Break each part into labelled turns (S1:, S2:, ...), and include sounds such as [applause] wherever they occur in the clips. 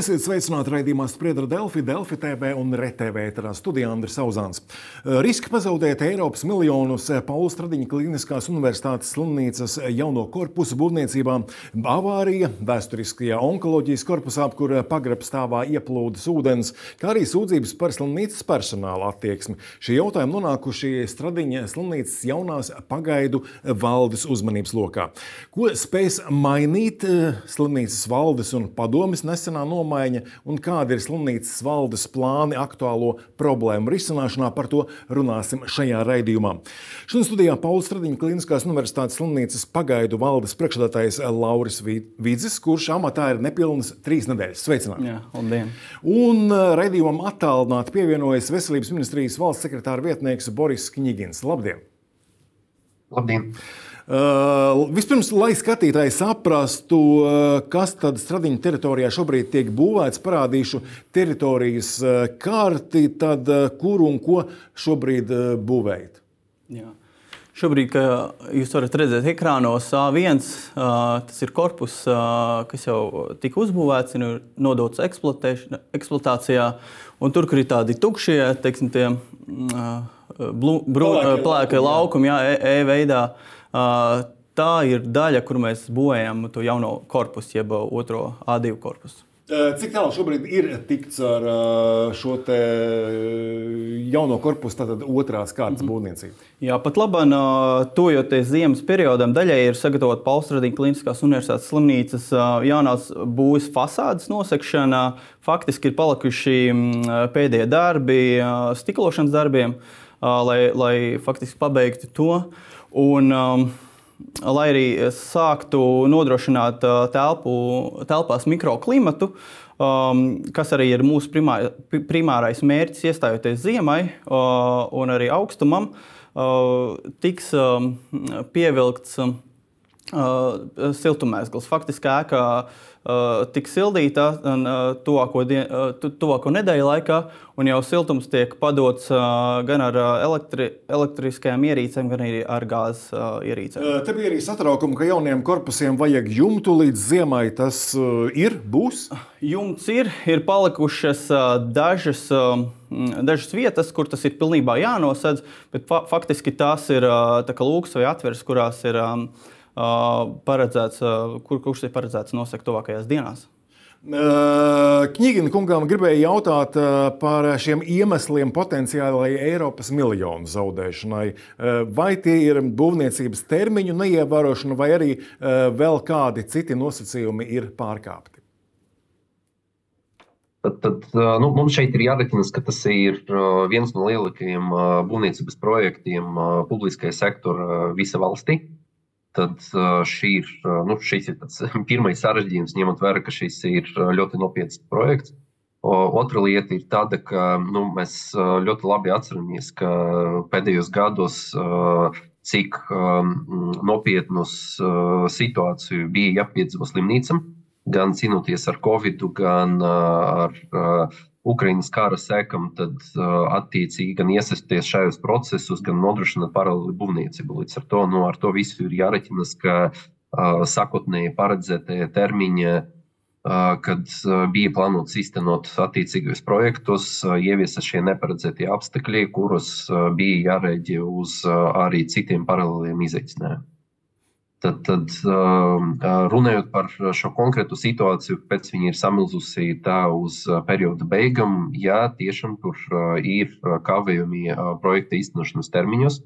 S1: Esiet sveicināti raidījumā Spriedra Delfi, Delfi TV un RTV ēterā studijā Andris Sauzāns. Riski pazaudēt Eiropas miljonus Pauls Stradiņa Kliniskās universitātes slimnīcas jauno korpusu būvniecībā, avārija vēsturiskajā onkoloģijas korpusā, kur pagrabstāvā ieplūdas ūdens, kā arī sūdzības par slimnīcas personāla attieksmi. Šie jautājumi nonākuši Stradiņa slimnīcas jaunās pagaidu valdes uzmanības lokā. Ko spēs mainīt slimnīcas valdes un padomis nesenā notikuma? Nomaiņa un kādi ir slimnīcas valdes plāni aktuālo problēmu risināšanā. Par to runāsim šajā raidījumā. Šodien studijā Pauls Stradiņa Kliniskās Universitātes slimnīcas pagaidu valdes priekšstādātājs Lauris Vidzis, kurš amatā ir nepilnas trīs nedēļas. Sveicināti!
S2: Jā, labdien!
S1: Un uh, raidījumam attālināti pievienojas Veselības ministrijas valsts sekretāra vietnieks Boris Knigins. Labdien!
S3: Labdien!
S1: Uh, vispirms, lai skatītāji saprastu, uh, kas tad Stradiņa teritorijā šobrīd tiek būvēts, parādīšu teritorijas uh, karti, tad uh, kur un ko šobrīd uh, būvējat.
S2: Jā. Šobrīd, kā jūs varat redzēt, ekrānos A1 tas ir korpus, kas jau tika uzbūvēts un ir nodots eksploatācijā. Un tur, kur ir tādi tukšie, teiksim, tie plēkie laukumi, jā, E, e veidā, tā ir daļa, kur mēs būvējam to jauno korpusu, jeb otro A2 korpusu.
S1: Cik tālu šobrīd ir tikts ar šo jauno korpusu, tātad otrās kārtas mm -hmm. būvniecību?
S2: Jā, pat labi, tojoties ziemas periodam, daļai ir sagatavota Paulstrādīna Kliniskās universitātes slimnīcas jaunās būvniecības fasādes nosekšana. Faktiski ir palikuši pēdējie darbi, stiklošanas darbiem, lai, lai faktiski pabeigtu to. Un, um, lai arī sāktu nodrošināt uh, telpu, telpās mikroklimatu, um, kas arī ir mūsu primā, primārais mērķis, iestājoties ziemai uh, un arī augstumam, uh, tiks um, pievilkts uh, siltumēsgls. Faktiski ēkā uh, tiks sildīta uh, tuvāko, dien, uh, tuvāko nedēļu laikā, un jau siltums tiek padots uh, gan ar elektri, elektriskajām ierīcēm, gan arī ar gāzes uh, ierīcēm.
S1: Te bija arī satraukumi, ka jauniem korpusiem vajag jumtu līdz ziemai. Tas uh, ir, būs?
S2: Jumts ir, ir palikušas uh, dažas. Uh, dažas vietas, kur tas ir pilnībā jānosedz, bet fa faktiski tās ir tā lūks vai atveres, kurās ir um, paredzēts, kur, kurš ir paredzēts nosegt tuvākajās dienās?
S1: Knīgina kungām gribēja jautāt par šiem iemesliem potenciālai Eiropas miljonu zaudēšanai. Vai tie ir būvniecības termiņu neievērošana, vai arī vēl kādi citi nosacījumi ir pārkāpti?
S3: Tad, tad nu, mums šeit ir jādefinē, ka tas ir viens no lielākajiem būvniecības projektiem publiskajā sektorā visā valstī tad ir, nu, šis ir tas [laughs] pirmais sarežģījums, ņemot vērā, ka šis ir ļoti nopietns projekts. Otra lieta ir tāda, ka nu, mēs ļoti labi atceramies, ka pēdējos gados cik nopietnus situāciju bija jāpiedzīvo slimnīcam, gan cīnoties ar covid, gan ar Ukraiņas kara sekam, tad uh, attiecīgi gan iesaistīties šajos procesos, gan nodrošināt paralēli būvniecību. Līdz ar to, nu, ar to visu ir jāreķinas, ka uh, sakotnēji paredzētie termiņi, uh, kad uh, bija plānots īstenot attiecīgos projektos, uh, ieviesa šie neparedzētie apstākļi, kuros uh, bija jārēģē uz arī citiem paralēliem izaicinājumiem. Tad, tad um, uh, runājot par šo konkrētu situāciju, pēc viņa ir samilzusi tā uz uh, perioda beigām, jā, tiešām tur uh, ir kavējumi projekta īstenošanas termiņos.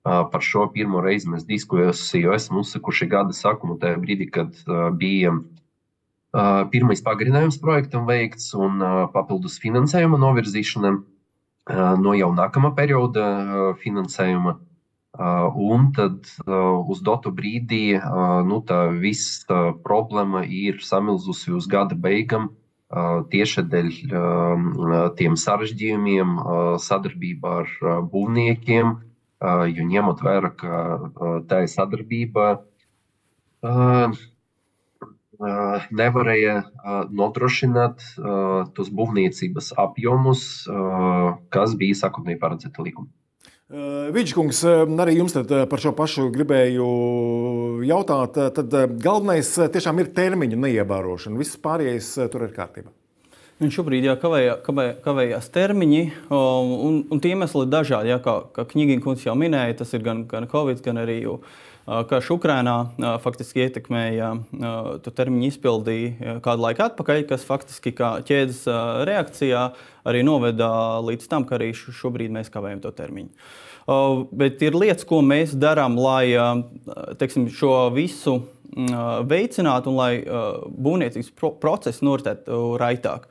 S3: Par šo pirmo reizi mēs diskusijā esam uzsakuši gada sākumā, tajā brīdī, kad bija pirmais pagarinājums projektam veikts un papildus finansējuma novirzīšana no jau nākamā perioda finansējuma. Un tad uz dotu brīdī nu, tā visa problēma ir samilzusi uz gada beigām tieši dēļ tiem sarežģījumiem sadarbībā ar būvniekiem, jo ņemot vērā, ka tā ir sadarbība, nevarēja nodrošināt tos būvniecības apjomus, kas bija sākotnēji paredzēti likumā.
S1: Vidžkungs, arī jums par šo pašu gribēju jautāt. Tad galvenais tiešām ir termiņu neievērošana. Viss pārējais tur ir kārtībā.
S2: Un šobrīd jā, kavējā, kavē, kavējās termiņi, un, un tie iemesli ir dažādi. Jā, kā kā Knigina kungs jau minēja, tas ir gan, gan Covid, gan arī jau karš Ukrainā faktiski ietekmēja to termiņu izpildi kādu laiku atpakaļ, kas faktiski kā ķēdes reakcijā arī noveda līdz tam, ka arī šobrīd mēs kavējam to termiņu. Bet ir lietas, ko mēs darām, lai teiksim, šo visu veicinātu un lai būvniecības process noritētu raitāk.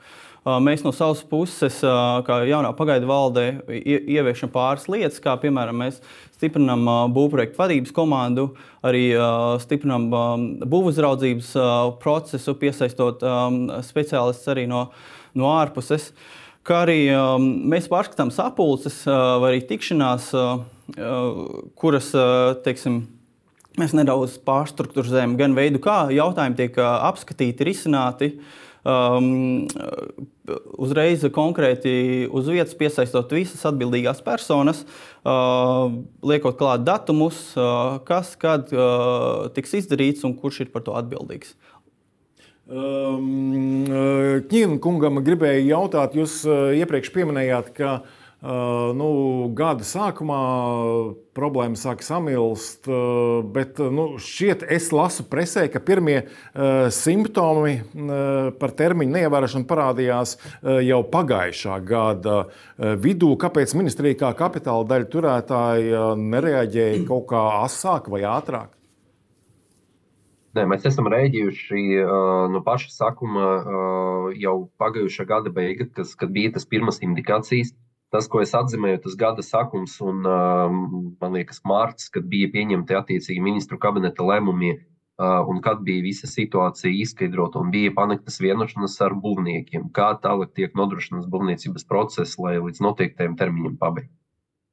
S2: Mēs no savas puses, kā jaunā pagaidu valde, ieviešam pāris lietas, kā piemēram, mēs stiprinām būvprojektu vadības komandu, arī stiprinām būvuzraudzības procesu, piesaistot speciālistus arī no, no ārpuses. Kā arī mēs pārskatām sapulces vai arī tikšanās, kuras, teiksim, mēs nedaudz pārstruktūrizējam gan veidu, kā jautājumi tiek apskatīti, risināti. Uh, um, uzreiz konkrēti uz vietas piesaistot visas atbildīgās personas, uh, liekot klāt datumus, uh, kas kad uh, tiks izdarīts un kurš ir par to atbildīgs.
S1: Um, uh, Ķīna kungam gribēja jautāt, jūs uh, iepriekš pieminējāt, ka Uh, nu, gada sākumā problēma sāk samilst, uh, bet nu, šķiet, es lasu presē, ka pirmie uh, simptomi uh, par termiņu neievērošanu parādījās uh, jau pagājušā gada vidū. Kāpēc ministrija kā kapitāla daļa turētāja nereaģēja kaut kā asāk vai ātrāk?
S3: Nē, mēs esam rēģējuši no paša sākuma jau pagājušā gada beigās, kas, kad bija tas pirmas indikācijas. Uh, tas, ko es atzīmēju, tas gada sākums un, man liekas, mārts, kad bija pieņemti attiecīgi ministru kabineta lēmumi, un kad bija visa situācija izskaidrota un bija panāktas vienošanās ar būvniekiem, kā tālāk tiek nodrošināts būvniecības process, lai līdz noteiktajam termiņam pabeigtu.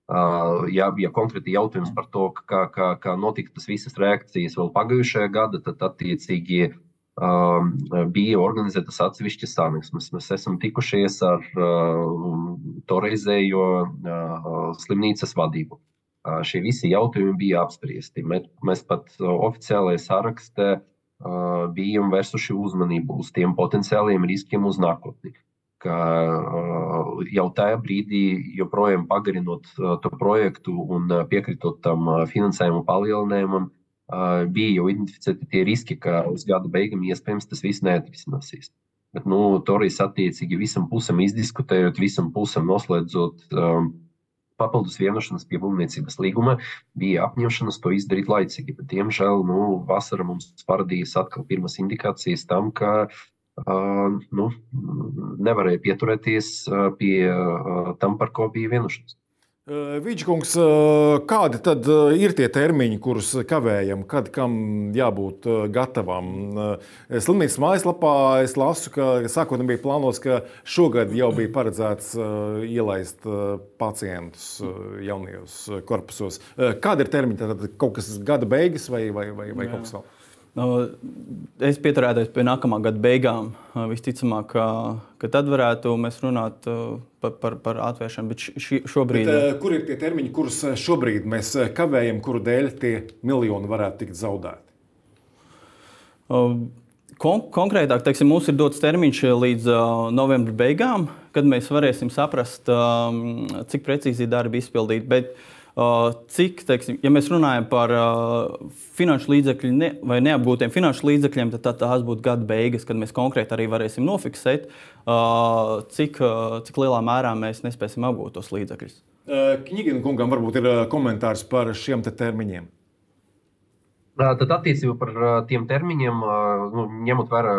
S3: Uh, ja, ja konkrēti jautājums par to, kā, kā, kā notika tas visas reakcijas vēl pagājušajā gadā, tad attiecīgi uh, Um, bija organizētas atsevišķas sanāksmes. Mēs esam tikušies ar uh, toreizējo uh, slimnīcas vadību. Uh, šie visi jautājumi bija apspriesti. Mēs, mēs pat oficiālajā sarakstā bijām vērsuši uzmanību uz tiem potenciāliem riskiem uz nākotni. Ka jau tajā brīdī, joprojām pagarinot to projektu un piekritot tam finansējuma palielinājumam, bija jau identificēti tie riski, ka uz gada beigām iespējams tas viss neatrisināsies. Bet nu, Torijas attiecīgi visam pusam izdiskutējot, visam pusam noslēdzot um, papildus vienošanās pie būvniecības līguma, bija apņemšanās to izdarīt laicīgi. Bet, diemžēl, nu, vasara mums parādījās atkal pirmas indikācijas tam, ka uh, nu, nevarēja pieturēties pie uh, tam, par ko bija vienošanās.
S1: Vīčkungs, kādi tad ir tie termiņi, kurus kavējam, kad kam jābūt gatavam? Slimnīcas mājaslapā es lasu, ka sākotnēji bija plānots, ka šogad jau bija paredzēts ielaist pacientus jaunajos korpusos. Kādi ir termiņi? Tad kaut kas gada beigas vai, vai, vai, vai kaut kas vēl?
S2: Es pieturētos pie nākamā gada beigām. Visticamāk, ka, ka tad varētu mēs runāt par, par, par atvēršanu. Bet ši, šobrīd...
S1: Bet, kur ir tie termiņi, kurus šobrīd mēs kavējam, kuru dēļ tie miljoni varētu tikt zaudēti?
S2: Kon konkrētāk, teiksim, mums ir dots termiņš līdz novembra beigām, kad mēs varēsim saprast, cik precīzi darbi izpildīti. Bet, Uh, cik, teiksim, ja mēs runājam par uh, finanšu līdzekļu ne, vai neapgūtiem finanšu līdzekļiem, tad tā, tās būtu gada beigas, kad mēs konkrēti arī varēsim nofiksēt, uh, cik, cik lielā mērā mēs nespēsim apgūt tos līdzekļus.
S1: Knigina kungam varbūt ir komentārs par šiem te termiņiem.
S3: Tad attiecībā par tiem termiņiem, nu, ņemot vērā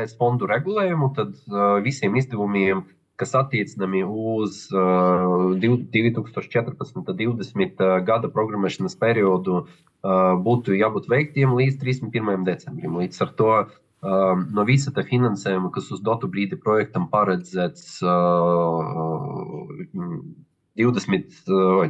S3: ES fondu regulējumu, tad visiem izdevumiem kas attiecinami uz uh, 2014. un 2020. gada programmēšanas periodu, uh, būtu jābūt veiktiem līdz 31. decembrim. Līdz ar to uh, no visa tā finansējuma, kas uz dotu brīdi projektam paredzēts uh, 20,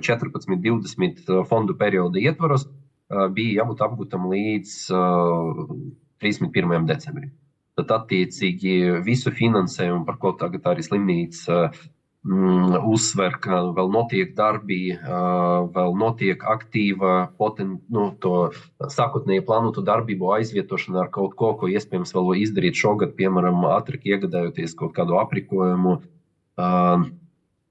S3: 14, 20 fondu perioda ietvaros, uh, bija jābūt apgūtam līdz uh, 31. decembrim tad attiecīgi visu finansējumu, par ko tagad arī slimnīca mm, uzsver, ka vēl notiek darbi, vēl notiek aktīva poten, nu, sākotnēji plānotu darbību aizvietošana ar kaut ko, ko iespējams vēl izdarīt šogad, piemēram, ātrāk iegādājoties kaut kādu aprīkojumu.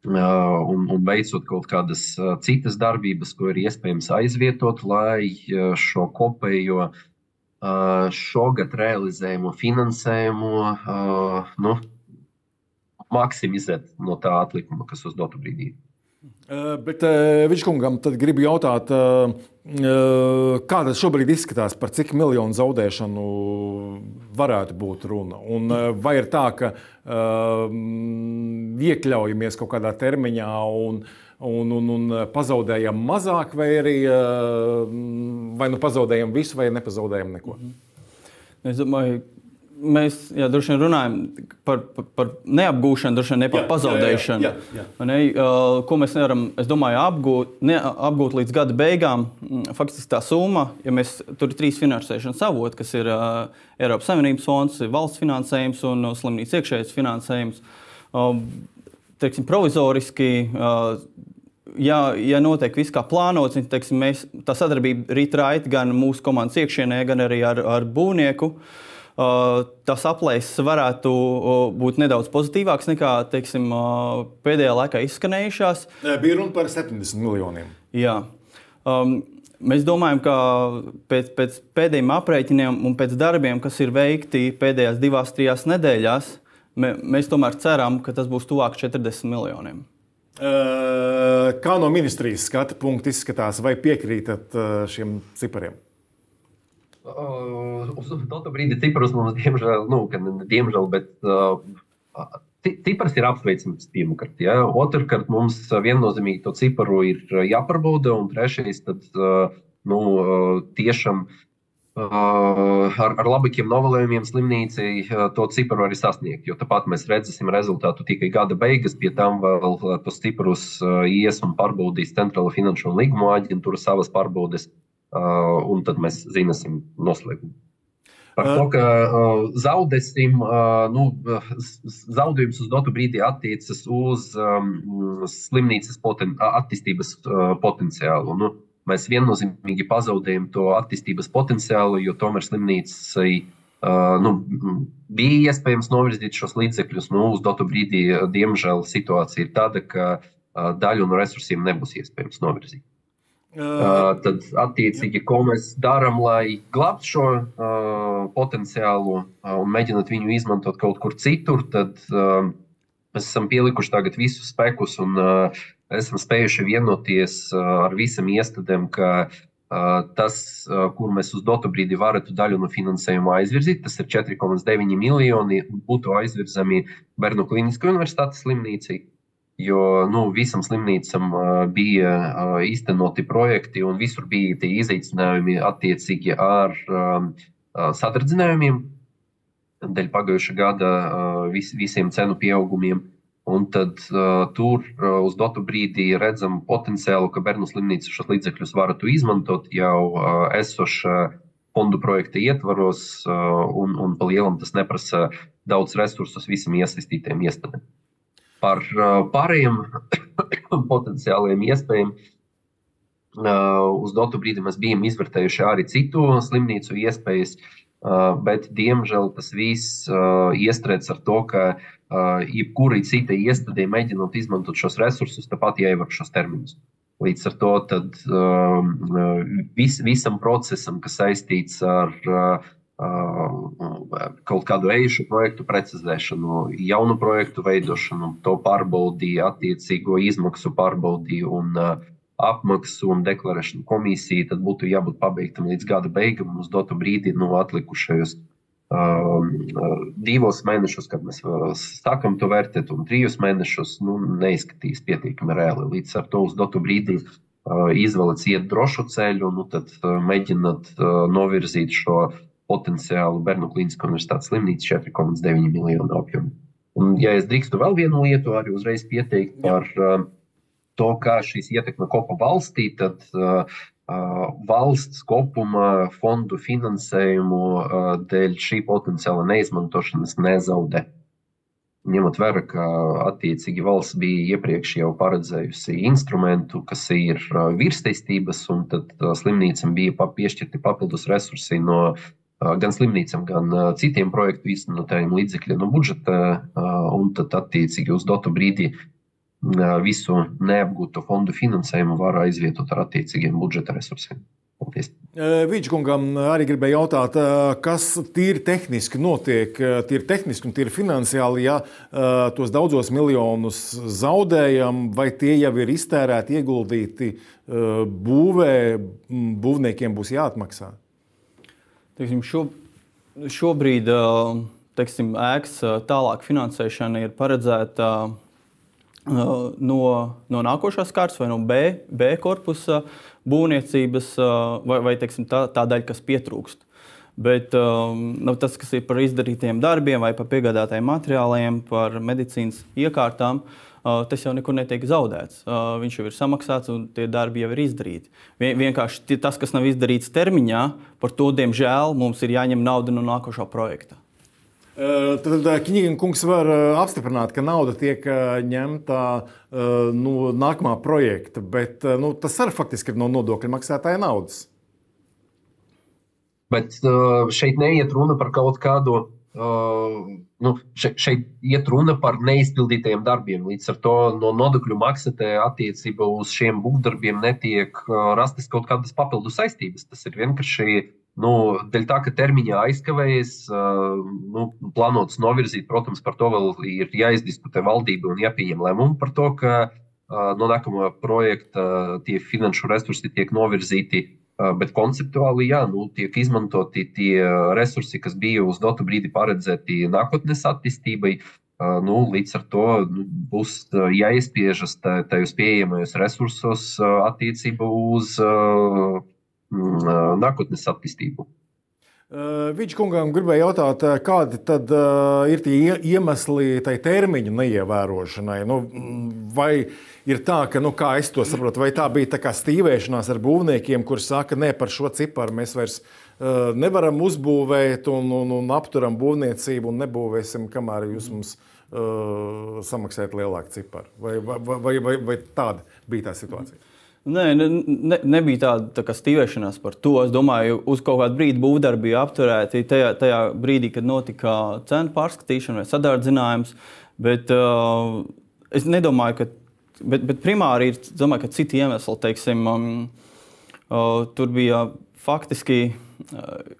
S3: Un, un veicot kaut kādas citas darbības, ko ir iespējams aizvietot, lai šo kopējo šogad realizējumu finansējumu nu, maksimizēt no tā atlikuma, kas uz dotu brīdī.
S1: Bet viņš kungam tad gribu jautāt, kā tas šobrīd izskatās, par cik miljonu zaudēšanu varētu būt runa? Un vai ir tā, ka iekļaujamies kaut kādā termiņā un, un, un, un pazaudējam mazāk, vai arī vai nu pazaudējam visu, vai nepazaudējam neko?
S2: Es domāju, mēs jā, droši vien runājam par, par, par neapgūšanu, droši vien ne par jā, pazaudēšanu. Jā, jā, jā. Ne, uh, ko mēs nevaram, es domāju, apgūt, ne, apgūt līdz gada beigām. Mm, faktiski tā summa, ja mēs tur ir trīs finansēšanas avoti, kas ir uh, Eiropas Savienības fonds, valsts finansējums un uh, slimnīcas iekšējais finansējums. Uh, teiksim, provizoriski. Uh, ja, ja notiek viss kā plānots, tad teiksim, mēs, tā sadarbība rīt raiti gan mūsu komandas iekšienē, gan arī ar, ar būvnieku. Uh, tas aplēses varētu būt nedaudz pozitīvāks nekā teiksim, pēdējā laikā izskanējušās.
S1: Bija runa par 70 miljoniem.
S2: Jā. Um, Mēs domājam, ka pēc, pēc pēdējiem aprēķiniem un pēc darbiem, kas ir veikti pēdējās divās, trijās nedēļās, mē, mēs tomēr ceram, ka tas būs tuvāk 40 miljoniem.
S1: Kā no ministrijas skatu punkta izskatās, vai piekrītat šiem cipariem?
S3: Uz to brīdi ciprus mums, diemžēl, nu, diemžēl bet uh, cipars ir apsveicams pirmkārt. Ja? Otrkārt, mums viennozīmīgi to ciparu ir jāpārbauda, un trešais, tad uh, nu, tiešām uh, ar, ar labākiem novēlējumiem slimnīcai uh, to ciparu arī sasniegt. Jo tāpat mēs redzēsim rezultātu tikai gada beigas, pie tam vēl tos ciparus uh, ies un pārbaudīs Centrāla finanšu un līguma aģentūra savas pārbaudes. Uh, un tad mēs zināsim noslēgumu. Par to, ka uh, zaudēsim, uh, nu, zaudējums uz dotu brīdi attiecas uz um, slimnīcas poten, attīstības uh, potenciālu. Nu, mēs viennozīmīgi pazaudējam to attīstības potenciālu, jo tomēr slimnīcai uh, nu, bija iespējams novirzīt šos līdzekļus. Nu, uz dotu brīdi, diemžēl, situācija ir tāda, ka uh, daļu no resursiem nebūs iespējams novirzīt. Uh, tad, attiecīgi, ko mēs darām, lai glābtu šo uh, potenciālu uh, un mēģinot viņu izmantot kaut kur citur, tad uh, mēs esam pielikuši tagad visus spēkus un uh, esam spējuši vienoties uh, ar visam iestādēm, ka uh, tas, uh, kur mēs uz dotu brīdi varētu daļu no finansējuma aizvirzīt, tas ir 4,9 miljoni, būtu aizvirzami Bērnu Kliniskajai universitātes slimnīcai Jo nu, visam slimnīcam uh, bija uh, īstenoti projekti, un visur bija tie izaicinājumi attiecīgi ar um, uh, sadardzinājumiem dēļ pagājušā gada uh, vis, visiem cenu pieaugumiem. Un tad uh, tur uh, uz dotu brīdi redzam potenciālu, ka bērnu slimnīca šos līdzekļus varētu izmantot jau uh, esošā fondu projekta ietvaros, uh, un, un pa lielam tas neprasa daudz resursus visam iesaistītiem iestādēm par pārējiem [coughs] potenciāliem iespējām. Uz dotu brīdi mēs bijām izvērtējuši arī citu slimnīcu iespējas, bet diemžēl tas viss iestrēdz ar to, ka jebkurai citai iestādē mēģinot izmantot šos resursus, tāpat jāievar šos terminus. Līdz ar to tad, vis, visam procesam, kas saistīts ar uh, kaut kādu ejušu projektu precizēšanu, jaunu projektu veidošanu, to pārbaudīju, attiecīgo izmaksu pārbaudīju un apmaksu un deklarēšanu komisiju, tad būtu jābūt pabeigtam līdz gada beigām uz dotu brīdi no nu, atlikušajos um, divos mēnešus, kad mēs sākam to vērtēt, un trijus mēnešus nu, neizskatīs pietiekami reāli. Līdz ar to uz dotu brīdi uh, izvēlēt iet drošu ceļu, nu, tad uh, mēģināt uh, novirzīt šo potenciālu Bērnu Kliniskā universitātes slimnīcu 4,9 miljonu apjomu. Un, ja es drīkstu vēl vienu lietu arī uzreiz pieteikt par uh, to, kā šīs ietekme kopa valstī, tad uh, valsts kopuma fondu finansējumu uh, dēļ šī potenciāla neizmantošanas nezaudē. ņemot vērā, ka attiecīgi valsts bija iepriekš jau paredzējusi instrumentu, kas ir virsteistības, un tad slimnīcam bija piešķirti papildus resursi no gan slimnīcām, gan citiem projektu īstenotājiem līdzekļi no budžeta, un tad attiecīgi uz dotu brīdi visu neapgūto fondu finansējumu var aizvietot ar attiecīgiem budžeta resursiem.
S1: Vīčkungam arī gribēja jautāt, kas tīri tehniski notiek, tīri tehniski un tīri finansiāli, ja tos daudzos miljonus zaudējam, vai tie jau ir iztērēti, ieguldīti būvē, būvniekiem būs jāatmaksā?
S2: Teiksim, šo, šobrīd teiksim, ēkas tālāk finansēšana ir paredzēta no, no nākošās kārtas vai no B, B korpusa būvniecības, vai, vai teiksim, tā, tā daļa, kas pietrūkst. Bet nu, tas, kas ir par izdarītiem darbiem, vai par piegādātajiem materiāliem, par medicīnas iekārtām, tas jau nekur netiek zaudēts. Viņš jau ir samaksāts un tie darbi jau ir izdarīti. Vien, vienkārši tas, kas nav izdarīts termiņā, par to, diemžēl, mums ir jāņem nauda no nākošā projekta.
S1: Tad Kņģina kungs var apstiprināt, ka nauda tiek ņemta no nākamā projekta, bet nu, tas arī faktiski ir no nodokļu maksātāja naudas.
S3: Bet šeit neiet runa par kaut kādu. Nu, šeit iet runa par neizpildītajiem darbiem. Līdz ar to no nodokļu maksātāja attiecībā uz šiem būvdarbiem netiek rastas kaut kādas papildus saistības. Tas ir vienkārši Nu, dēļ tā, ka termiņā aizkavējas, nu, plānots novirzīt, protams, par to vēl ir jāizdiskutē valdība un jāpieņem lēmumu par to, ka no nākamā projekta tie finanšu resursi tiek novirzīti. Bet konceptuāli, jā, nu, tiek izmantoti tie resursi, kas bija uz dotu brīdi paredzēti nākotnes attīstībai. Nu, līdz ar to nu, būs jāizspiežas tajos pieejamajos resursos attiecībā uz nākotnes attīstību.
S1: Viņš kungam gribēja jautāt, kādi tad ir tie iemesli tai termiņu neievērošanai? Nu, vai ir tā, ka, nu, kā es to saprotu, vai tā bija tā kā stīvēšanās ar būvniekiem, kuriem saka, nē, par šo ciparu mēs vairs nevaram uzbūvēt un, un, un apturam būvniecību un nebūvēsim, kamēr jūs mums uh, samaksājat lielāku ciparu? Vai, vai, vai, vai, vai tāda bija tā situācija?
S2: Nē, ne, ne, nebija tāda tā stīvēšanās par to. Es domāju, uz kaut kādu brīdi būvdarbi bija apturēti tajā, tajā brīdī, kad notika cenu pārskatīšana vai sadārdzinājums. Bet uh, es nedomāju, ka. Bet, bet primāri ir domāju, citi iemesli. Teiksim, um, uh, tur bija faktiski uh,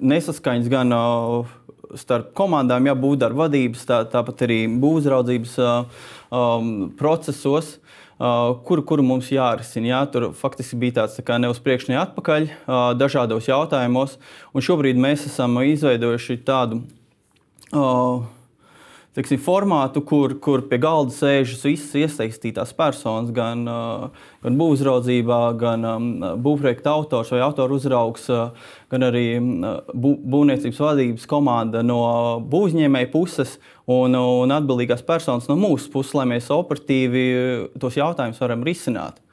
S2: nesaskaņas gan uh, starp komandām, ja būvdarba vadības, tā, tāpat arī būvzraudzības um, procesos. Uh, kuru, kuru mums jārisina. Jā, tur faktiski bija tāds tā ne uz priekšu, ne atpakaļ uh, dažādos jautājumos. Un šobrīd mēs esam izveidojuši tādu uh, teiksim, formātu, kur, kur pie galda sēžas visas iesaistītās personas, gan, uh, gan būvniecībā, gan um, būvprojekta autors vai autoru uzraugs, uh, gan arī bū, būvniecības vadības komanda no būvņēmēja puses un, un atbildīgās personas no mūsu puses, lai mēs operatīvi tos jautājumus varam risināt.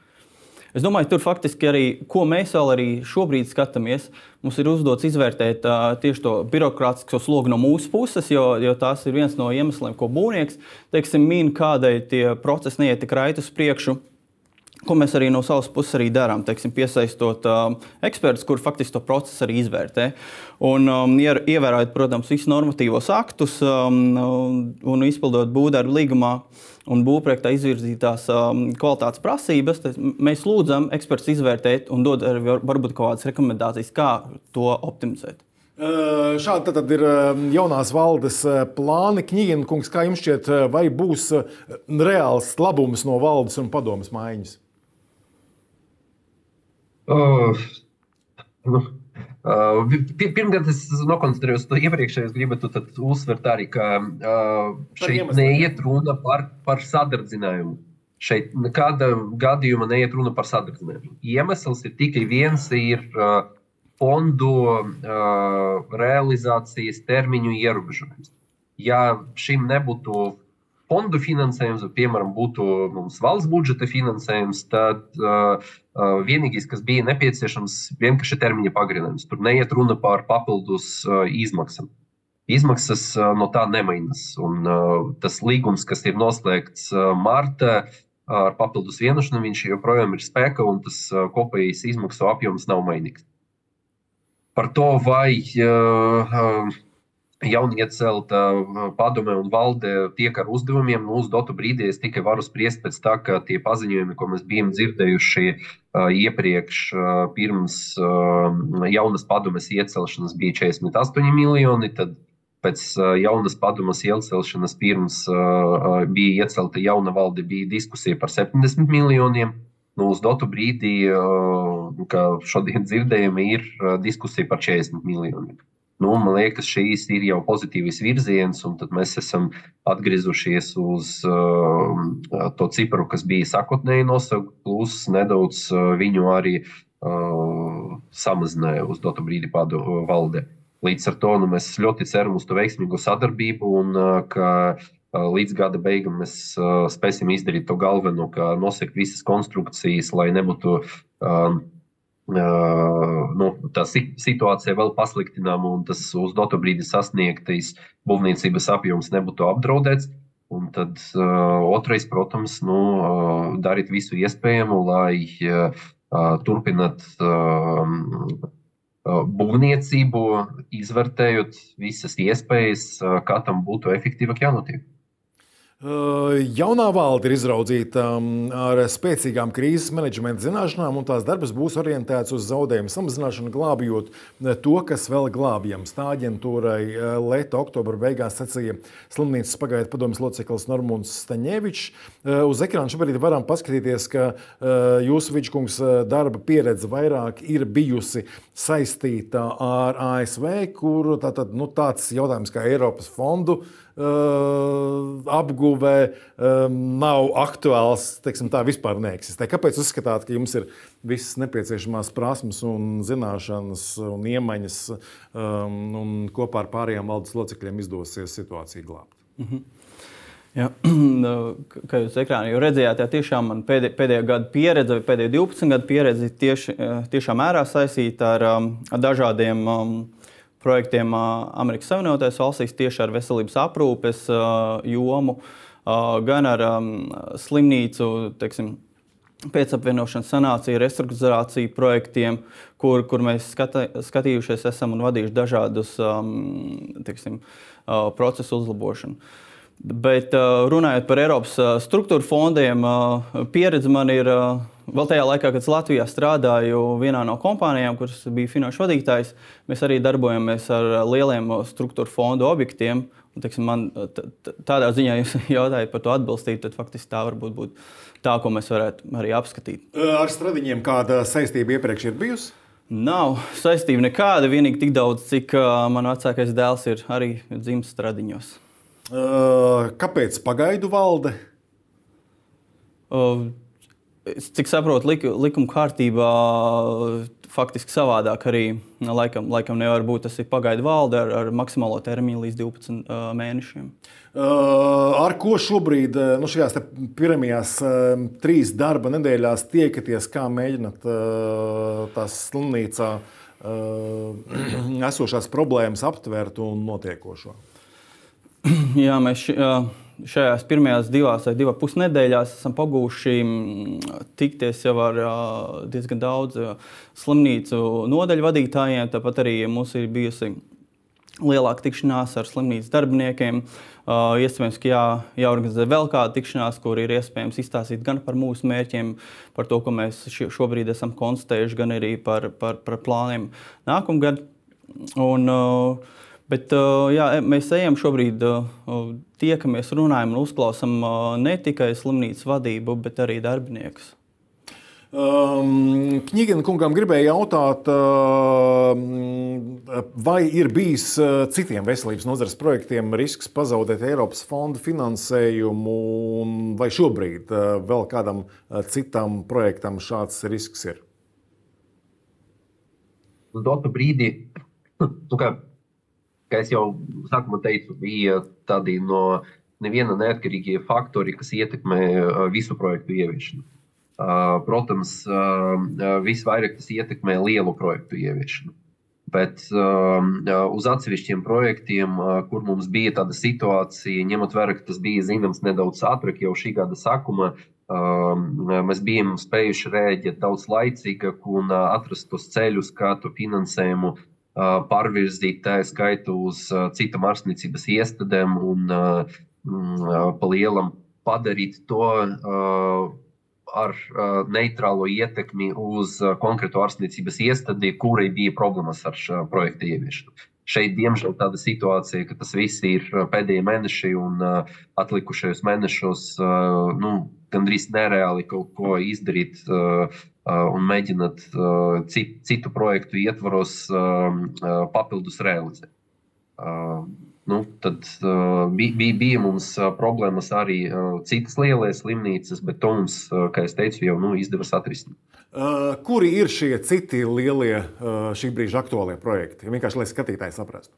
S2: Es domāju, tur faktiski arī, ko mēs vēl arī šobrīd skatāmies, mums ir uzdots izvērtēt uh, tieši to birokrātisko slogu no mūsu puses, jo, jo tas ir viens no iemesliem, ko būvnieks teiksim, min, kādēļ tie procesi neiet tik raiti uz priekšu. Ko mēs arī no savas puses darām, teiksim, piesaistot uh, ekspertus, kuriem faktiski to procesu arī izvērtē. Un, um, ievērojot, protams, visus normatīvos aktus um, un izpildot būvdarbu līgumā un būvprojektā izvirzītās um, kvalitātes prasības, mēs lūdzam ekspertus izvērtēt un dot arī varbūt kaut kādas rekomendācijas, kā to optimizēt.
S1: Šādi tad ir jaunās valdes plāni. Kņģina kungs, kā jums šķiet, vai būs reāls labums no valdes un padomas maiņas?
S3: Uh, nu, Uh, Pirmkārt, es nokoncentrējos to iepriekšējo. Es gribētu uzsvert arī, ka uh, šeit neiet runa par, par sadardzinājumu. Šeit nekāda gadījuma neiet runa par sadardzinājumu. Iemesls ir tikai viens - ir uh, fondu uh, realizācijas termiņu ierobežojums. Ja šim nebūtu fondu finansējums, vai, piemēram, būtu mums valsts budžeta finansējums, tad uh, uh, vienīgais, kas bija nepieciešams, vienkārši termiņa pagarinājums. Tur neiet runa par papildus uh, izmaksām. izmaksas no tā nemainās. Un, tas līgums, kas ir noslēgts martā, ar papildus vienošanu, viņš joprojām ir spēkā un tas kopējais izmaksu apjoms nav mainīgs. Par to, vai uh, jauniecelta padome un valde tiek ar uzdevumiem. Nu, uz dotu brīdī es tikai varu spriest pēc tā, ka tie paziņojumi, ko mēs bijām dzirdējuši uh, iepriekš, uh, pirms uh, jaunas padomes iecelšanas, bija 48 miljoni. Tad pēc jaunas padomas iecelšanas pirms bija iecelta jauna valde, bija diskusija par 70 miljoniem. Nu, uz dotu brīdī, kā šodien dzirdējām, ir diskusija par 40 miljoniem. Nu, man liekas, šīs ir jau pozitīvs virziens, un mēs esam atgriezušies uz uh, to cipru, kas bija sākotnēji nosaukts, plus nedaudz uh, viņu arī uh, samazināja uz dotu brīdi pādu uh, valde. Līdz ar to nu, mēs ļoti ceram uz to veiksmīgu sadarbību un uh, ka uh, līdz gada beigām mēs uh, spēsim izdarīt to galveno, kā nosegt visas konstrukcijas, lai nebūtu. Uh, nu, tā situācija vēl pasliktināma un tas uz dotu brīdi sasniegtais būvniecības apjoms nebūtu apdraudēts. Un tad uh, otrais, protams, nu, uh, darīt visu iespējamo, lai uh, turpināt uh, būvniecību, izvērtējot visas iespējas, uh, kā tam būtu efektīvāk jānotiek.
S1: Jaunā valde ir izraudzīta ar spēcīgām krīzes menedžmenta zināšanām, un tās darbs būs orientēts uz zaudējumu samazināšanu, glābjot to, kas vēl glābjams. Tā aģentūrai Leta oktobra beigās sacīja slimnīcas pagaidu padomjas loceklis Normons Staņevičs. Uz ekrāna šobrīd varam paskatīties, ka jūsu Vičkungs darba pieredze vairāk ir bijusi saistīta ar ASV, kur tātad, nu, tāds jautājums kā Eiropas fondu apguvē um, nav aktuāls, teiksim, tā vispār neeksistē. Kāpēc uzskatāt, ka jums ir visas nepieciešamās prasmes un zināšanas un iemaņas, um, un kopā ar pārējiem valdes locekļiem izdosies situāciju glābt? Mm -hmm.
S2: Jā, [clears throat] kā jūs ekrānā jau redzējāt, jā, tiešām man pēdē, pēdējā gada pieredze, pēdējā 12 gadu pieredze tieši, tiešām mērā saistīta ar, ar dažādiem um, projektiem Amerikas Savienotajās valstīs tieši ar veselības aprūpes jomu, gan ar slimnīcu. Teiksim, Pēcapvienošanas sanācija, restruktūrizācija projektiem, kur, kur mēs skata, skatījušies, esam un vadījuši dažādus teiksim, procesu uzlabošanu. Bet uh, runājot par Eiropas uh, struktūra fondiem, uh, pieredze man ir Vēl tajā laikā, kad Latvijā strādāju vienā no kompānijām, kuras bija finanšu vadītājs, mēs arī darbojamies ar lieliem struktūra fondu objektiem. Un, teiksim, man, tādā ziņā, jūs [laughs] jautājat par to atbilstību, tad faktiski tā varbūt būtu tā, ko mēs varētu arī apskatīt.
S1: Ar stradiņiem kāda saistība iepriekš ir bijusi?
S2: Nav saistība nekāda, vienīgi tik daudz, cik uh, man vecākais dēls ir arī dzimis stradiņos.
S1: Uh, kāpēc pagaidu valde?
S2: Uh, cik saprotu, lik, likuma kārtībā faktiski savādāk arī laikam, laikam nevar būt. Tas ir pagaidu valde ar, ar maksimālo termiņu līdz 12 uh, mēnešiem.
S1: Uh, ar ko šobrīd, nu, šajās pirmajās uh, trīs darba nedēļās tiekaties, kā mēģināt uh, tās slimnīcā uh, [clears throat] esošās problēmas aptvert un notiekošo? [clears throat]
S2: Jā, mēs. Šajās pirmajās divās vai divās pusnedēļās esam pagūši mm, tikties jau ar diezgan daudz slimnīcu nodaļu vadītājiem. Tāpat arī mums ir bijusi lielāka tikšanās ar slimnīcas darbiniekiem. Uh, iespējams, ka jā, jāorganizē vēl kāda tikšanās, kur ir iespējams izstāstīt gan par mūsu mērķiem, par to, ko mēs šobrīd esam konstatējuši, gan arī par, par, par plāniem nākamgad. Un, uh, Bet jā, mēs ejam šobrīd, tiekamies, runājam un uzklausām ne tikai slimnīcas vadību, bet arī darbiniekus.
S1: Um, Knigina kungam gribēja jautāt, uh, vai ir bijis citiem veselības nozares projektiem risks pazaudēt Eiropas fondu finansējumu, vai šobrīd uh, vēl kādam citam projektam šāds risks ir?
S3: Uz dotu brīdi, nu, kā kā jau sākumā teicu, bija tādi no neviena neatkarīgie faktori, kas ietekmē visu projektu ieviešanu. Protams, visvairāk tas ietekmē lielu projektu ieviešanu. Bet uz atsevišķiem projektiem, kur mums bija tāda situācija, ņemot vērā, ka tas bija zināms nedaudz ātrāk jau šī gada sākuma, uh, mēs bijām spējuši rēģēt daudz laicīgāk un atrast tos ceļus, kā to finansējumu uh, pārvirzīt, tā skaitu uz uh, citām ārstniecības iestādēm un uh, uh, pa lielam padarīt to ar uh, neitrālo ietekmi uz uh, konkrētu ārstniecības iestādi, kurai bija problēmas ar šo projektu ieviešanu. Šeit, diemžēl, tāda situācija, ka tas viss ir pēdējie mēneši un uh, atlikušajos mēnešos uh, nu, gandrīz nereāli kaut ko izdarīt uh, uh, un mēģināt citu, citu projektu ietvaros papildus realizēt. Nu, tad uh, bija, bija, bija mums uh, problēmas arī citas lielas slimnīcas, bet to mums, kā jau teicu, jau nu, izdevās atrisināt.
S1: Kuri ir šie citi lielie šī brīža aktuālie projekti? Vienkārši lai skatītāji saprastu.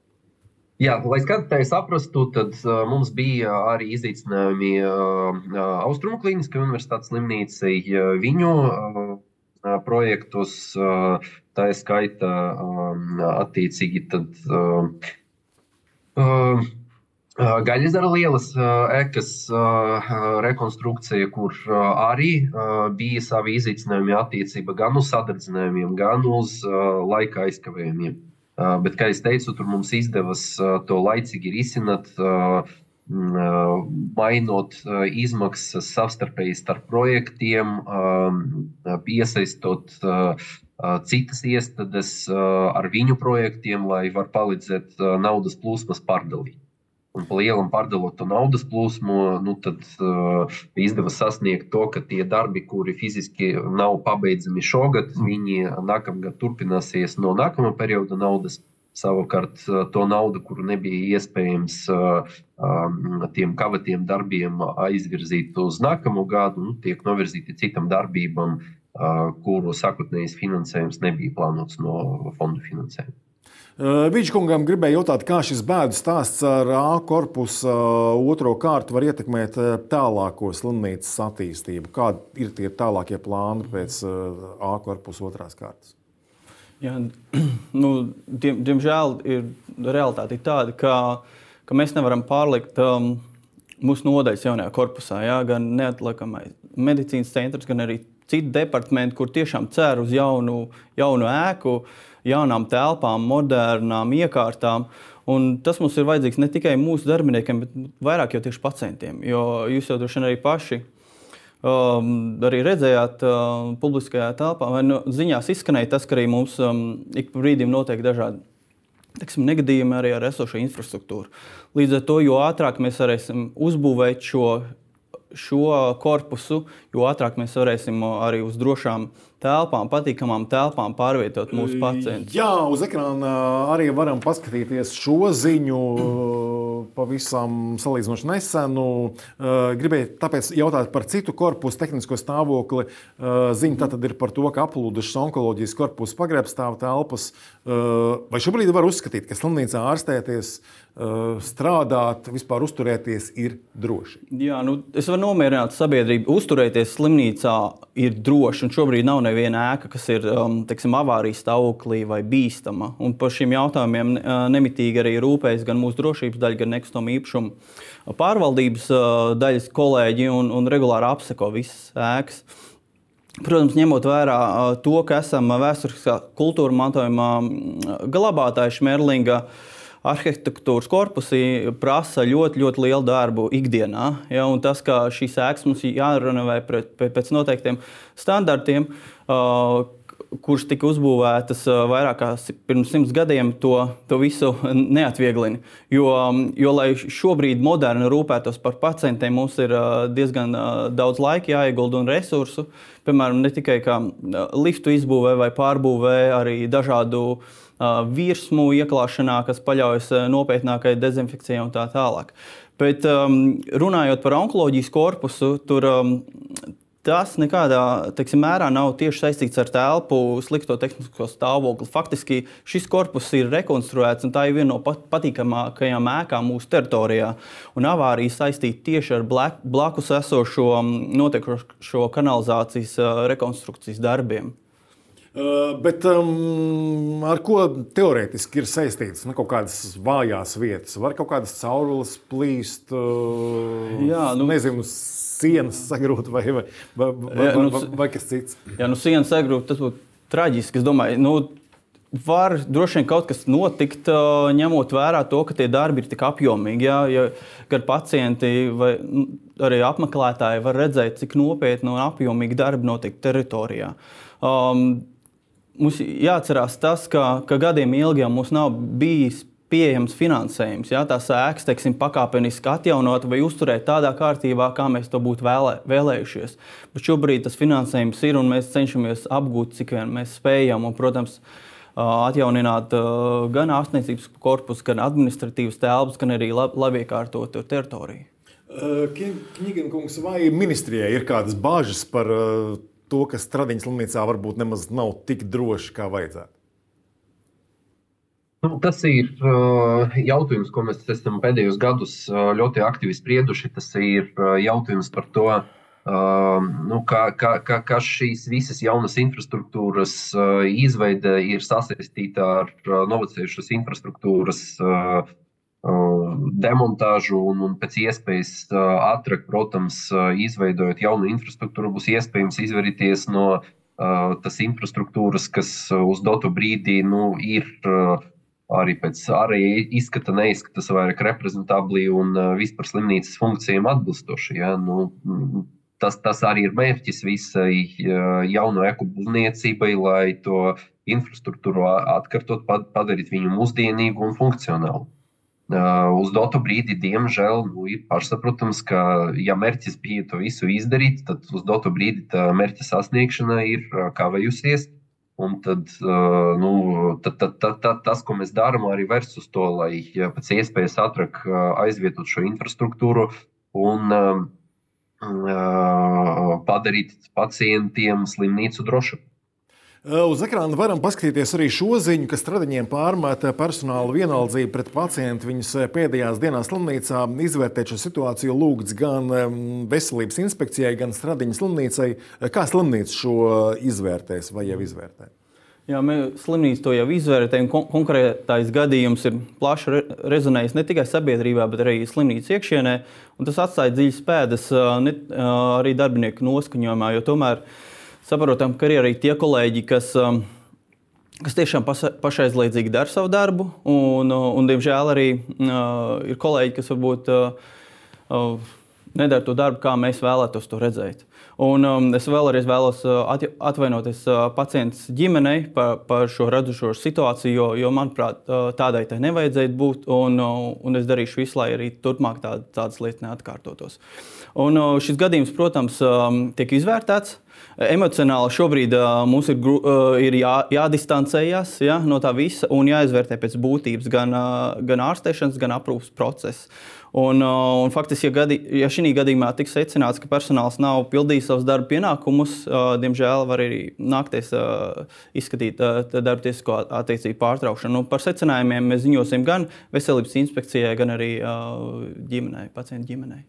S3: Jā, lai skatītāji saprastu, tad uh, mums bija arī izaicinājumi uh, Austrumu Kliniskajai Universitātes slimnīcai. Uh, viņu uh, projektos, uh, tā ir skaita attiecīgi. Tad, Gaļasdara lielas ekas rekonstrukcija, kur arī bija savi izaicinājumi attiecībā gan uz sadarbinājumiem, gan uz laika aizkavējumiem. Bet, kā jau teicu, tur mums izdevās to laicīgi risināt, mainot izmaksas savstarpēji starp projektiem, piesaistot citas iestādes ar viņu projektiem, lai var palīdzēt naudas plūsmas pārdalīt. Un pa lielam pārdalot to naudas plūsmu, nu, tad uh, izdevās sasniegt to, ka tie darbi, kuri fiziski nav pabeidzami šogad, mm. viņi nākamgad turpināsies no nākamā perioda naudas. Savukārt, to naudu, kuru nebija iespējams uh, um, tiem kavatiem darbiem aizvirzīt uz nākamo gadu, nu, tiek novirzīti citam darbībam, kuru sakotnējs finansējums nebija plānots no fondu finansējuma.
S1: Vīčkungam gribēja jautāt, kā šis bēdu stāsts ar A korpusu otro kārtu var ietekmēt tālāko slimnīcas attīstību. Kādi ir tie tālākie plāni pēc A korpusa otrās kārtas?
S2: Jā, nu, diem, diemžēl ir realitāte tāda, ka, ka mēs nevaram pārlikt um, mūsu nodaļas jaunajā korpusā. Jā, gan neatliekamais medicīnas centrs, gan arī citi departamenti, kur tiešām cer uz jaunu, jaunu ēku, jaunām telpām, modernām iekārtām. Un tas mums ir vajadzīgs ne tikai mūsu darbiniekiem, bet vairāk jau tieši pacientiem. Jo jūs jau droši vien arī paši um, arī redzējāt uh, publiskajā telpā, vai nu, ziņās izskanēja tas, ka arī mums um, ik pa brīdim notiek dažādi teksim, negadījumi arī ar esošo infrastruktūru. Līdz ar to, jo ātrāk mēs varēsim uzbūvēt šo šo korpusu, jo ātrāk mēs varēsim arī uz drošām telpām, patīkamām telpām pārvietot mūsu pacientus.
S1: Jā, uz ekrāna arī varam paskatīties šo ziņu pavisam salīdzinoši nesenu. Gribēju tāpēc jautāt par citu korpusu tehnisko stāvokli. Ziņa tātad ir par to, ka aplūdušas onkoloģijas korpusu pagrabstāv telpas. Vai šobrīd var uzskatīt, ka slimnīcā ārstēties Eh, strādāt, vispār uzturēties ir droši.
S2: Jā, nu, es varu nomierināt sabiedrību. Uzturēties slimnīcā ir droši. Šobrīd nav neviena ēka, kas ir um, teksim, avārijas stāvoklī vai bīstama. Un par šiem jautājumiem uh, nemitīgi arī rūpējas gan mūsu drošības daļa, gan nekustamā īpašuma pārvaldības uh, daļas kolēģi un, un regulāri apseko visas ēkas. Protams, ņemot vērā to, ka esam vēsturiskā kultūra mantojuma glabātāji Šmerlinga. Uh, arhitektūras korpusi prasa ļoti, ļoti lielu darbu ikdienā. Ja, tas, ka šīs ēkas mums jārenovē pēc noteiktiem standartiem, kuras tika uzbūvētas vairāk kā pirms simts gadiem, to, to visu neatvieglina. Jo, jo, lai šobrīd moderni rūpētos par pacientiem, mums ir diezgan daudz laika jāiegulda un resursu. Piemēram, ne tikai liftu izbūvē vai pārbūvē, arī dažādu uh, virsmu ieklāšanā, kas paļaujas nopietnākai dezinfekcijai un tā tālāk. Bet um, runājot par onkoloģijas korpusu, tur um, tas nekādā teiksim, mērā nav tieši saistīts ar telpu slikto tehnisko stāvokli. Faktiski šis korpus ir rekonstruēts, un tā ir viena no pat, patīkamākajām ēkām mūsu teritorijā. Un avārija saistīta tieši ar blak, blakus esošo notiekošo kanalizācijas rekonstrukcijas darbiem.
S1: Uh, bet um, ar ko teorētiski ir saistīts nu, kaut kādas vājās vietas? Var kaut kādas caurules plīst, uh, Jā, nu, nezinu, sienas sagrūt vai, vai, vai, vai, Jā, nu, vai, vai kas cits?
S2: Jā, nu, sienas sagrūt, tas būtu traģiski. Es domāju, nu, var droši vien kaut kas notikt, ņemot vērā to, ka tie darbi ir tik apjomīgi. Jā, ja gan pacienti vai nu, arī apmeklētāji var redzēt, cik nopietni un apjomīgi darbi notiek teritorijā. Um, mums jāatcerās tas, ka, ka gadiem ilgi mums nav bijis pieejams finansējums. Jā, tās ēkas, teiksim, pakāpeniski atjaunot vai uzturēt tādā kārtībā, kā mēs to būtu vēlē, vēlējušies. Bet šobrīd tas finansējums ir un mēs cenšamies apgūt, cik vien mēs spējam. Un, protams, atjaunināt gan ārstniecības korpusu, gan administratīvas telpas, gan arī labi iekārtotu teritoriju.
S1: Kņigankungs, vai ministrijai ir kādas bāžas par to, ka Stradiņas slimnīcā varbūt nemaz nav tik droši, kā vajadzētu?
S3: Nu, tas ir uh, jautājums, ko mēs esam pēdējos gados uh, ļoti aktīvi sprieduši. Tas ir uh, jautājums par to, uh, nu, kā, kā, kā, kā šīs visas jaunas infrastruktūras uh, izveide ir sasaistīta ar uh, novecējušas infrastruktūras demontāžu un, un pēc iespējas ātrāk, protams, izveidojot jaunu infrastruktūru, būs iespējams izvairīties no uh, tas infrastruktūras, kas uz dotu brīdi nu, ir. Uh, arī pēc ārēja izskata neizskatās vairāk reprezentabli un vispār slimnīcas funkcijām atbilstoši. Ja? Nu, tas, tas arī ir mērķis visai jauno eku būvniecībai, lai to infrastruktūru atkārtot, padarīt viņu mūsdienīgu un funkcionālu. Uz dotu brīdi, diemžēl, nu, ir pašsaprotams, ka, ja mērķis bija to visu izdarīt, tad uz dotu brīdi tā mērķa sasniegšana ir kavējusies. Un tad, nu, tad, tad, tad, tad tas, ko mēs darām, arī vērsts uz to, lai pēc iespējas ātrāk aizvietot šo infrastruktūru un padarīt pacientiem slimnīcu drošu.
S1: Uz ekrāna varam paskatīties arī šo ziņu, ka stradiņiem pārmeta personāla vienaldzība pret pacientu viņas pēdējās dienās slimnīcā. Izvērtēt šo situāciju lūgts gan veselības inspekcijai, gan stradiņa slimnīcai. Kā slimnīca šo izvērtēs vai jau izvērtē?
S2: Jā, mēs slimnīcu to jau izvērtējam. Kon konkrētais gadījums ir plaši re rezonējis ne tikai sabiedrībā, bet arī slimnīcas iekšienē. Tas atstāja dziļas pēdas ne, arī darbinieku noskaņojumā, jo tomēr saprotam, ka ir arī tie kolēģi, kas, kas tiešām pašaizliedzīgi dara savu darbu, un, un diemžēl arī ir kolēģi, kas varbūt nedara to darbu, kā mēs vēlētos to redzēt. Un, um, es vēlreiz vēlos uh, atvainoties uh, pacients ģimenei par, par šo radušo situāciju, jo, jo manuprāt, uh, tādai tai nevajadzētu būt. Un, uh, un es darīšu visu, lai arī turpmāk tā, tādas lietas neatkārtotos. Un, uh, šis gadījums, protams, um, tiek izvērtēts. Emocionāli šobrīd uh, mums ir, uh, ir jā, jādistancējas ja, no tā visa un jāizvērtē pēc būtības gan, gan ārstēšanas, gan aprūpas process. Un, un faktiski, ja, gadi, ja šī gadījumā tiks secināts, ka personāls nav pildījis savus darba pienākumus, diemžēl var arī nākties izskatīt darba tiesisko attiecību pārtraukšanu. Nu, par secinājumiem mēs ziņosim gan veselības inspekcijai, gan arī ģimenei, pacientu ģimenei.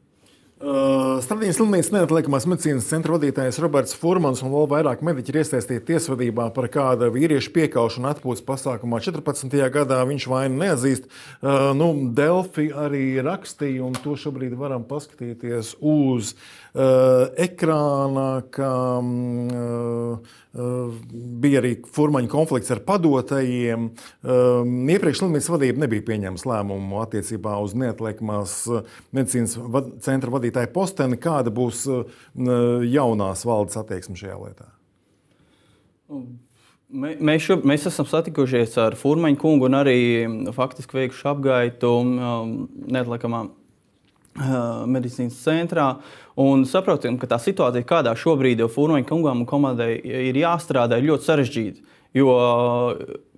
S1: Uh, Stradīnas slimnīcas neatliekamās medicīnas centra vadītājs Roberts Furmans un vēl vairāk mediķi ir iesaistīti tiesvedībā par kāda vīrieša piekaušanu atpūtas pasākumā 14. gadā. Viņš vainu neatzīst. Uh, nu, Delfi arī rakstīja, un to šobrīd varam paskatīties uz uh, ekrāna, ka uh, bija arī furmaņa konflikts ar padotajiem. Iepriekš slimnīcas vadība nebija pieņēmusi lēmumu attiecībā uz neatliekamās medicīnas centra vadītāja posteni. Kāda būs jaunās valdes attieksme šajā lietā?
S2: Mēs, šo, mēs esam satikušies ar Furmaņu kungu un arī faktiski veikuši apgaitu um, neatliekamā medicīnas centrā. Un saprotam, ka tā situācija, kādā šobrīd jau Fūroņa kungam un komandai ir jāstrādā, ir ļoti sarežģīta. Jo,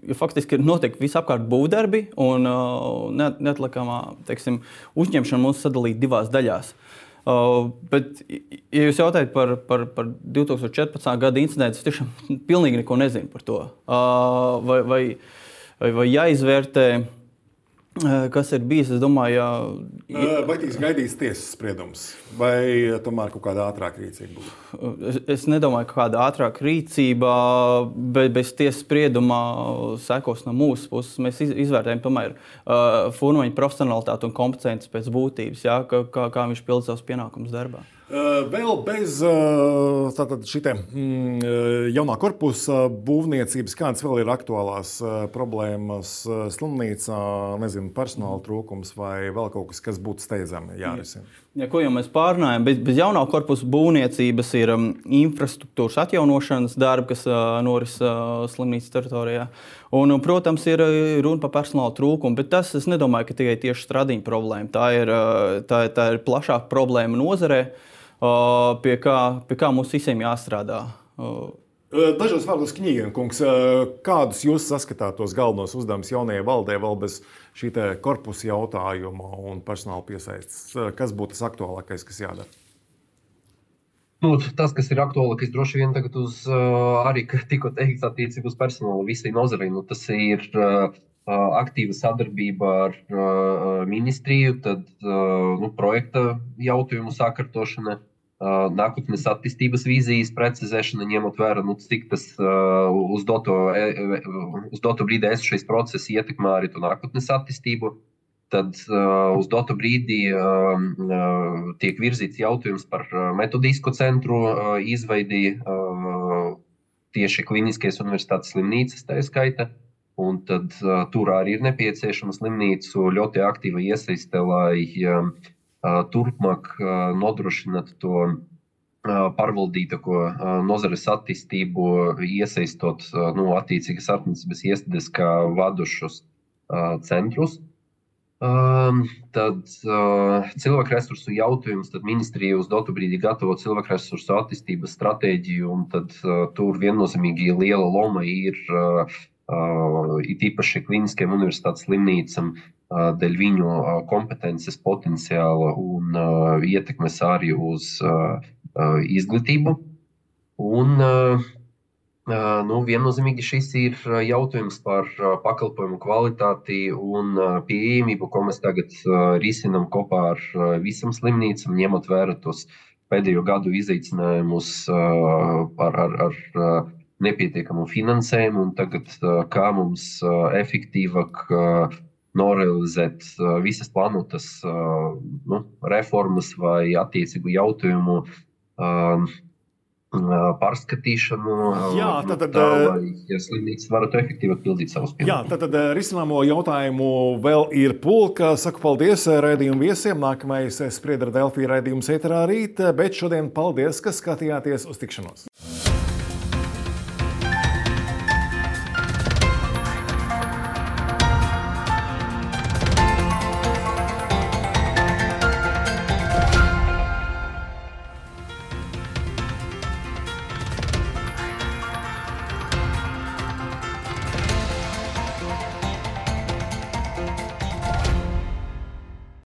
S2: jo faktiski ir notiek visapkārt būvdarbi, un neatliekamā teiksim, uzņemšana mums sadalīta divās daļās. Uh, bet, ja jūs jautājat par, par, par 2014. gada incidentu, es tiešām pilnīgi neko nezinu par to. Uh, vai, vai, vai, vai jāizvērtē kas ir bijis. Es domāju,
S1: ja... vai tiks gaidīts tiesas spriedums, vai tomēr kaut kāda ātrāka rīcība?
S2: Es, es nedomāju, ka kāda ātrāka rīcība, bet bez tiesas sprieduma sekos no mūsu puses. Mēs izvērtējam tomēr Furmaņa profesionālitāti un kompetenci pēc būtības, jā, kā, kā viņš pild savus pienākumus darbā.
S1: Vēl bez šitiem mm, jaunā korpusa būvniecības, kādas vēl ir aktuālās problēmas slimnīcā, nezinu, personāla trūkums vai vēl kaut kas, kas būtu steidzami jārisina?
S2: Ja, ko jau mēs pārnājam, bez, bez jaunā korpusa būvniecības ir infrastruktūras atjaunošanas darbi, kas uh, slimnīcas teritorijā. Un, protams, ir runa par personāla trūkumu, bet tas es nedomāju, ka tikai tieši stradiņa problēma. Tā ir, tā, tā ir plašāka problēma nozarē. Uh, pie kā, pie kā mums visiem jāstrādā.
S1: Dažos vārdos knīgiem, kungs, kādus jūs saskatāt tos galvenos uzdevumus jaunajai valdē, vēl bez šī korpusa jautājuma un personāla piesaistes? Kas būtu tas aktuālākais, kas jādara?
S3: Nu, tas, kas ir aktuālākais, droši vien tagad uz arī tikko teikts attiecībā uz personālu visai nozarei, nu, tas ir uh, aktīva sadarbība ar ministriju, tad nu, projekta jautājumu sakārtošana, nākotnes attīstības vīzijas precizēšana, ņemot vērā, nu, cik tas uz doto, uz doto brīdi esošais process ietekmē arī to nākotnes attīstību. Tad uh, uz dotu brīdi uh, tiek virzīts jautājums par metodisko centru uh, izveidi uh, tieši Kliniskajās universitātes slimnīcas, tā skaita. Uh, Un tad uh, tur arī ir nepieciešama slimnīcu ļoti aktīva iesaiste, lai uh, turpmāk uh, nodrošinātu to uh, pārvaldītāko uh, nozares attīstību, iesaistot uh, nu, attiecīgas attīstības iestādes kā vadošus uh, centrus. Um, tad uh, cilvēku resursu jautājums, tad ministrija uz dotu brīdi gatavo cilvēku resursu attīstības stratēģiju, un tad uh, tur viennozīmīgi liela loma ir uh, it īpaši kliniskajam universitātes slimnīcam, dēļ viņu kompetences, potenciāla un ietekmes arī uz izglītību. Un, nu, viennozīmīgi šis ir jautājums par pakalpojumu kvalitāti un pieejamību, ko mēs tagad risinām kopā ar visam slimnīcam, ņemot vērā tos pēdējo gadu izaicinājumus ar, ar, ar nepietiekamu finansējumu, un tagad kā mums efektīvāk norealizēt visas plānotas nu, reformas vai attiecīgu jautājumu pārskatīšanu.
S1: Jā, tad, tad,
S3: tā, lai ja slimnīcas varētu efektīvāk pildīt savus
S1: pienākumus. Jā, tad, tad risināmo jautājumu vēl ir pulka. Saku paldies raidījumu viesiem. Nākamais spriedra Delfija raidījums ēterā rīt, bet šodien paldies, ka skatījāties uz tikšanos.